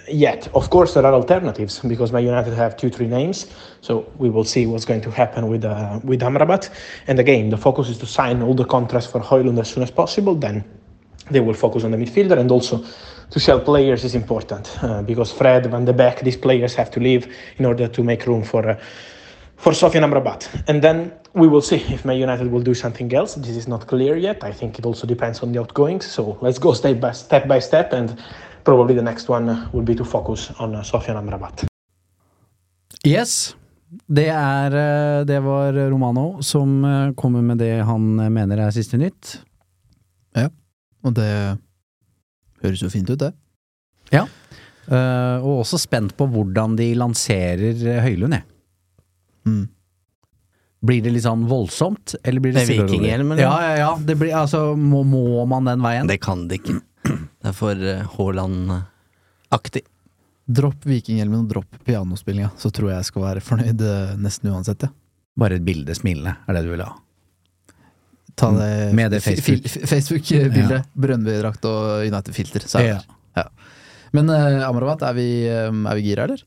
yet. Of course, there are alternatives because Man United have two, three names. So we will see what's going to happen with uh, with Amrabat. And again, the focus is to sign all the contracts for Hoylund as soon as possible. Then they will focus on the midfielder and also to sell players is important uh, because Fred, Van de Beek, these players have to leave in order to make room for uh, for Sofian Amrabat. And then we will see if Man United will do something else. This is not clear yet. I think it also depends on the outgoings. So let's go step by step by step, and probably the next one uh, will be to focus on uh, Sofian Amrabat. Yes. Det, er, eh, det var Romano som eh, kommer med det han mener er siste nytt. Ja, og det høres jo fint ut, det. Ja. Uh, og også spent på hvordan de lanserer eh, Høylund, jeg. Mm. Blir det litt sånn voldsomt, eller blir det det vikinghjelmen? Ja, ja, ja. Det blir, altså, må, må man den veien? Det kan det ikke. Det er for uh, Haaland-aktig. Dropp vikinghjelmen og dropp pianospillinga, så tror jeg jeg skal være fornøyd eh, nesten uansett, ja. Bare et bilde smilende, er det du vil ha? Ta det, Med det Facebook-bildet. Facebook-bildet. Brønnby-drakt og United-filter. er Ja. Ja. Men uh, Amrabat, er vi, um, er vi gira, eller?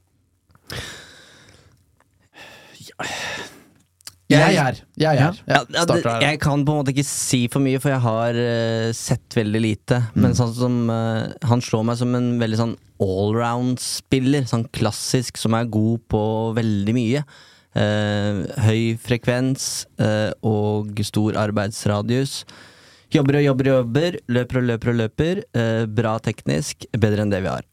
Jeg er. Jeg er. Ja, Ja, ja, jeg kan på en måte ikke si for mye, for jeg har uh, sett veldig lite. Men sånn som uh, Han slår meg som en veldig sånn allround-spiller. Sånn klassisk, som er god på veldig mye. Eh, høy frekvens eh, og stor arbeidsradius. Jobber og jobber og jobber. Løper og løper og løper. Eh, bra teknisk. Bedre enn det vi har.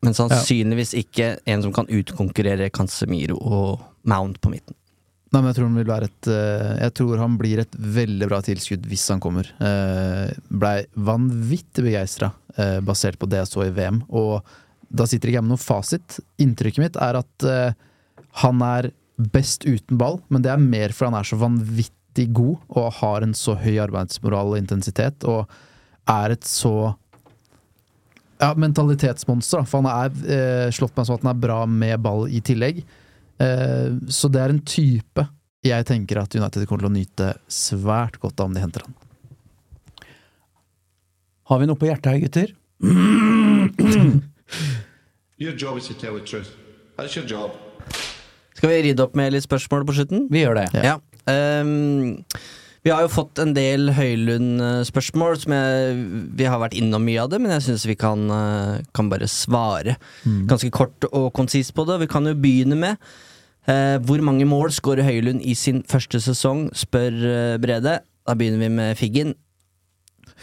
Men sannsynligvis ikke en som kan utkonkurrere Casemiro og Mount på midten. Nei, men jeg tror et Jeg tror han blir et veldig bra tilskudd hvis han kommer. Blei vanvittig begeistra basert på det jeg så i VM, og da sitter ikke jeg med noen fasit. Inntrykket mitt er at han er best uten ball, men det er mer fordi han er så vanvittig god og har en så høy arbeidsmoral og intensitet, og er et så ja, mentalitetsmonster, da. For han er eh, slått meg sånn at han er bra med ball i tillegg. Eh, så det er en type jeg tenker at United kommer til å nyte svært godt av om de henter han. Har vi noe på hjertet her, gutter? Your job is to tell the truth. That's your job. Skal vi rydde opp med litt spørsmål på slutten? Vi gjør det. Ja. ehm, vi har jo fått en del Høylund-spørsmål, som jeg, vi har vært innom mye av det, men jeg syns vi kan, eh, kan bare svare ganske kort og konsist på det. Vi kan jo begynne med uh, hvor mange mål skårer Høylund i sin første sesong, spør uh, Brede. Da begynner vi med Figgen.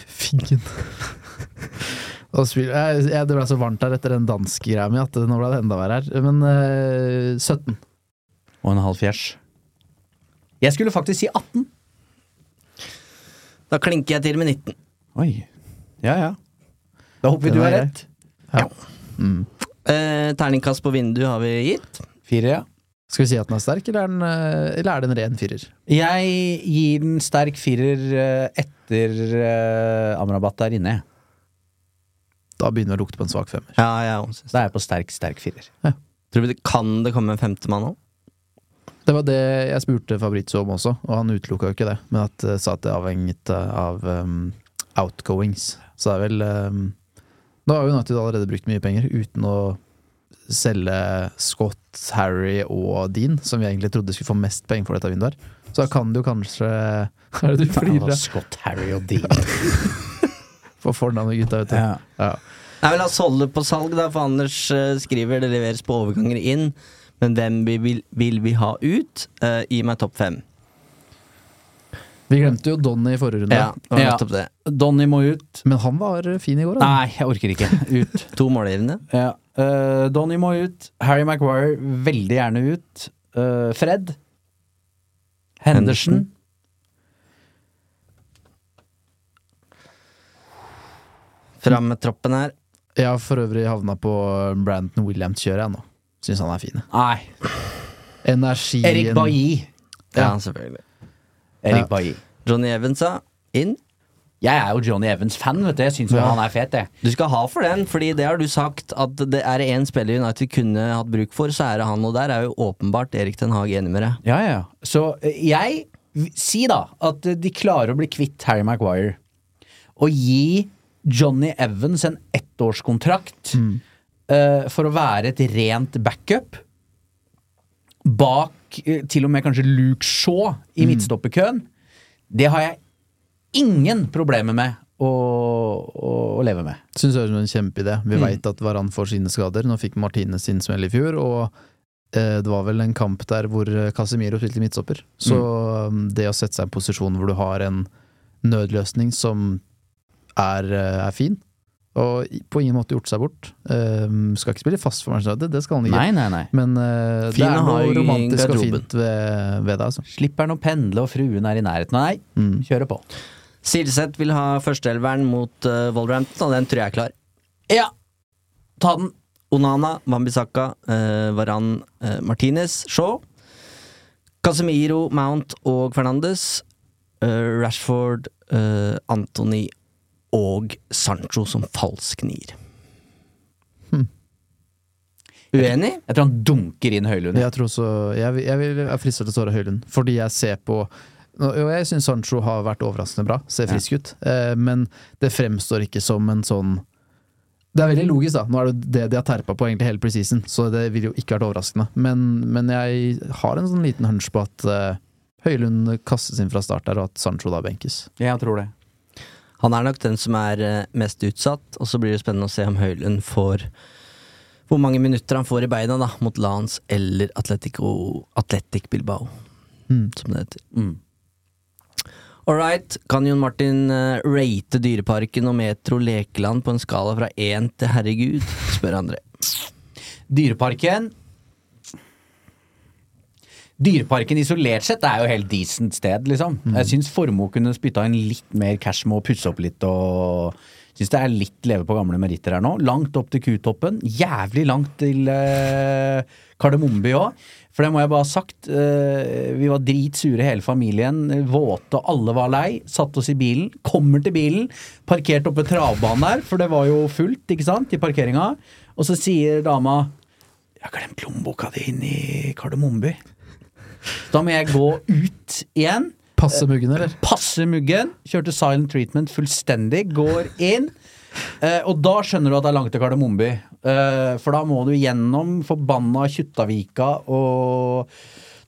Figgen. Jeg, jeg, det ble så varmt her etter den danske greia mi at nå ble det enda verre her. Men uh, 17. Og en halv fjers. Jeg skulle faktisk si 18. Da klinker jeg til med 19. Oi. Ja, ja. Da håper vi Den du er har Ja. rett. Eh, terningkast på vindu har vi gitt. Fire, ja. Skal vi si at den er sterk, eller er den, eh, eller er det en ren firer? Jeg gir den sterk firer eh, etter uh, Amrabat er inne. Da begynner det å lukte på en svak femmer. Ja, det. Da er jeg på sterk, sterk firer. Tror vi det kan det komme en femtemann òg? Det var det jeg spurte Fabrizio om også, og han utelukka jo ikke det. Men at, eh, sa at det avhengig av um, outgoings. Så det er vel um, Nå har jo United allerede brukt mye penger uten å selge Scott, Harry og Dean, som vi egentlig trodde skulle få mest penger for dette vinduet. her. Så da kan det jo kanskje Hva *laughs* er det du flirer av? Scott, Harry og Dean. *laughs* For fornavnet gutta, vet du. Ja. Ja. Nei, men La oss holde på salg, da, for Anders eh, skriver det leveres på overganger inn. Men hvem vi vil, vil vi ha ut? Uh, gi meg topp fem. Vi glemte jo Donny i forrige runde, Ja, Ja. Donny må ut. men han var fin i går. Da. Nei, jeg orker ikke. Ut. *laughs* To målgivende. Ja. Uh, Donny må ut. Harry Maguire veldig gjerne ut. Uh, Fred. Henderson. Fram med troppen her. Jeg har for øvrig havna på Brandon Williams-kjøret, jeg nå. Syns han er fin. Nei. Energien Erik Bailly. Ja, selvfølgelig. Erik Ja. Bailly. Johnny Evans, da. Inn. Jeg er jo Johnny Evans-fan, vet du. Jeg syns Ja. han er fet, jeg. Du skal ha for den, fordi det har du sagt at det er én spiller United kunne hatt bruk for, så er det han, og der er jo åpenbart Erik Den Haag enig med deg. Ja, ja. Så eh, jeg Si da at eh, de klarer å bli kvitt Harry Maguire. Og gi Johnny Evans en ettårskontrakt eh, for å være et rent backup. Bak uh, til og med kanskje Luke Shaw i midtstopperkøen. Det har jeg ingen problemer med å, å, å leve med. Syns det høres ut en kjempeidé. Vi Mm. vet at Varan får sine skader. Nå fikk Martine sin smell i fjor, og eh, det var vel en kamp der hvor Casemiro spilte midtstopper. Så Mm. um, det å sette seg i en posisjon hvor du har en nødløsning som er, er fin, og på ingen måte gjort seg bort um, Skal ikke spille fast for Manchester United, det skal han ikke. Nei, nei, nei. Men uh, det er noe romantisk og fint ved, ved det, altså. Slipper han å pendle, og fruen er i nærheten. Nei, Mm. kjøre på. Silseth vil ha førsteelveren mot uh, Wolverhampton, og den tror jeg er klar. Ja, ta den. Onana, Wambisaka, uh, Varan, uh, Martinez, Shaw. Casemiro, Mount og Fernandes. eh, Rashford, eh, Anthony og Sancho som falsk nier. Hmm. Uenig? Jeg tror han dunker inn Høylund. Jeg tror også Jeg, vil- jeg vil er fristet til å svare Høylund, fordi jeg ser på og jeg syns Sancho har vært overraskende bra, ser frisk ut, eh, men det fremstår ikke som en sånn Det er veldig logisk, da. Nå er det det de har terpa på egentlig hele preseason, så det ville jo ikke vært overraskende. Men, men jeg har en sånn liten hunch på at eh, Høylund kastes inn fra start der, og at Sancho da benkes. Jeg tror det. Han er nok den som er eh, mest utsatt, og så blir det spennende å se om Høylund får hvor mange minutter han får i beina da, mot Lans eller Atletico, Atletic Bilbao, Mm. som det heter. Mm. All right, kan Jon Martin uh, rate Dyreparken og Metro Lekeland på en skala fra én til herregud, spør André. Dyreparken Dyreparken isolert sett er jo helt decent sted, liksom. Jeg syns Formoe kunne spytta inn litt mer cash med å pusse opp litt og Syns det er litt leve på gamle meritter her nå. Langt opp til Kutoppen. Jævlig langt til eh, Kardemommeby òg. For det må jeg bare ha sagt. eh, vi var dritsure hele familien. Våte, alle var lei. Satte oss i bilen. Kommer til bilen. Parkert oppe travbanen der, for det var jo fullt, ikke sant, i parkeringa. Og så sier dama Jeg har glemt lommeboka di inne i Kardemommeby. Da må jeg gå ut igjen. Passe muggen, eller? Passe muggen. Kjørte silent treatment fullstendig. Går inn. Eh, og da skjønner du at det er langt til Kardemommeby. Eh, for da må du gjennom forbanna Kjuttavika og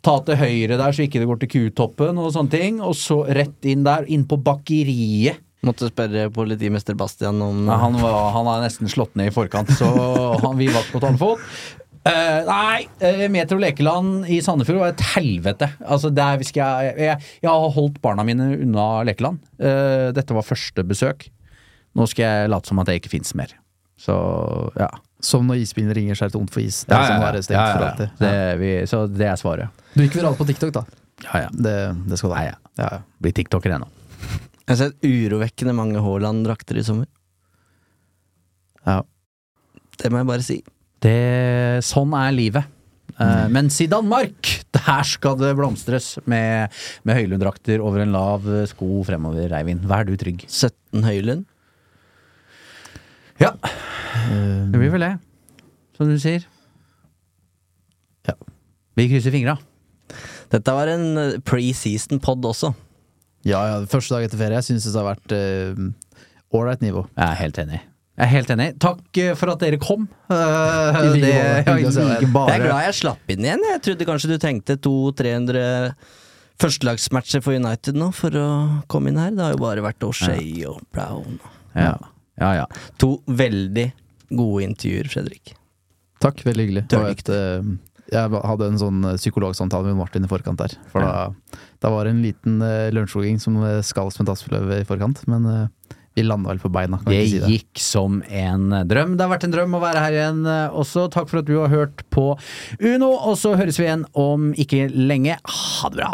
ta til høyre der så ikke det går til Kutoppen og sånne ting. Og så rett inn der, inn på bakeriet. Måtte spørre politimester Bastian om Ja, han, var, han er nesten slått ned i forkant, så han, vi var på tannfot. Eh, nei, uh, Metro Lekeland i Sandefjord var et helvete. Altså, der skal jeg, jeg, jeg har holdt barna mine unna Lekeland. Uh, dette var første besøk. Nå skal jeg late som at det ikke fins mer. Så ja. Som når isbilen ringer seg tomt for is. Det er stengt for. Det, vi, så det er svaret. Du gikk viralt på TikTok, da. Ja, ja. Det, det skal du ha. Ja, ja. Blir tiktoker ennå. Jeg har sett urovekkende mange Haaland-drakter i sommer. Ja. Det må jeg bare si. Det, sånn er livet. Uh, mens i Danmark, *laughs* der skal det blomstres med, med Høylund-drakter over en lav sko fremover, Eivind. Vær du trygg. 17 Høylund. Ja, det blir vel det. Som du sier. Ja. Vi krysser fingra. Dette var en pre-season-pod også. Ja, ja, første dag etter ferie. Jeg syns det har vært ålreit nivå. Jeg er helt enig. Jeg er helt enig. Takk eh, for at dere kom. Uh, det, ja, Jeg er glad jeg slapp inn igjen. Jeg trodde kanskje du tenkte 200-300 førstelagsmatcher for United nå for å komme inn her. Det har jo bare vært O'Shay og Brown. Ja, ja. ja. To veldig gode intervjuer, Fredrik. Takk, veldig hyggelig. Et, eh, jeg hadde en sånn psykologsamtale med Martin i forkant der. For da, da var det en liten uh, lunsjjogging som skal dassprøve i forkant. Men eh, vi landa vel på beina, kan Det si det. gikk som en drøm. Det har vært en drøm å være her igjen eh, også. Takk for at du har hørt på Uno, og så høres vi igjen om ikke lenge. Ha det bra!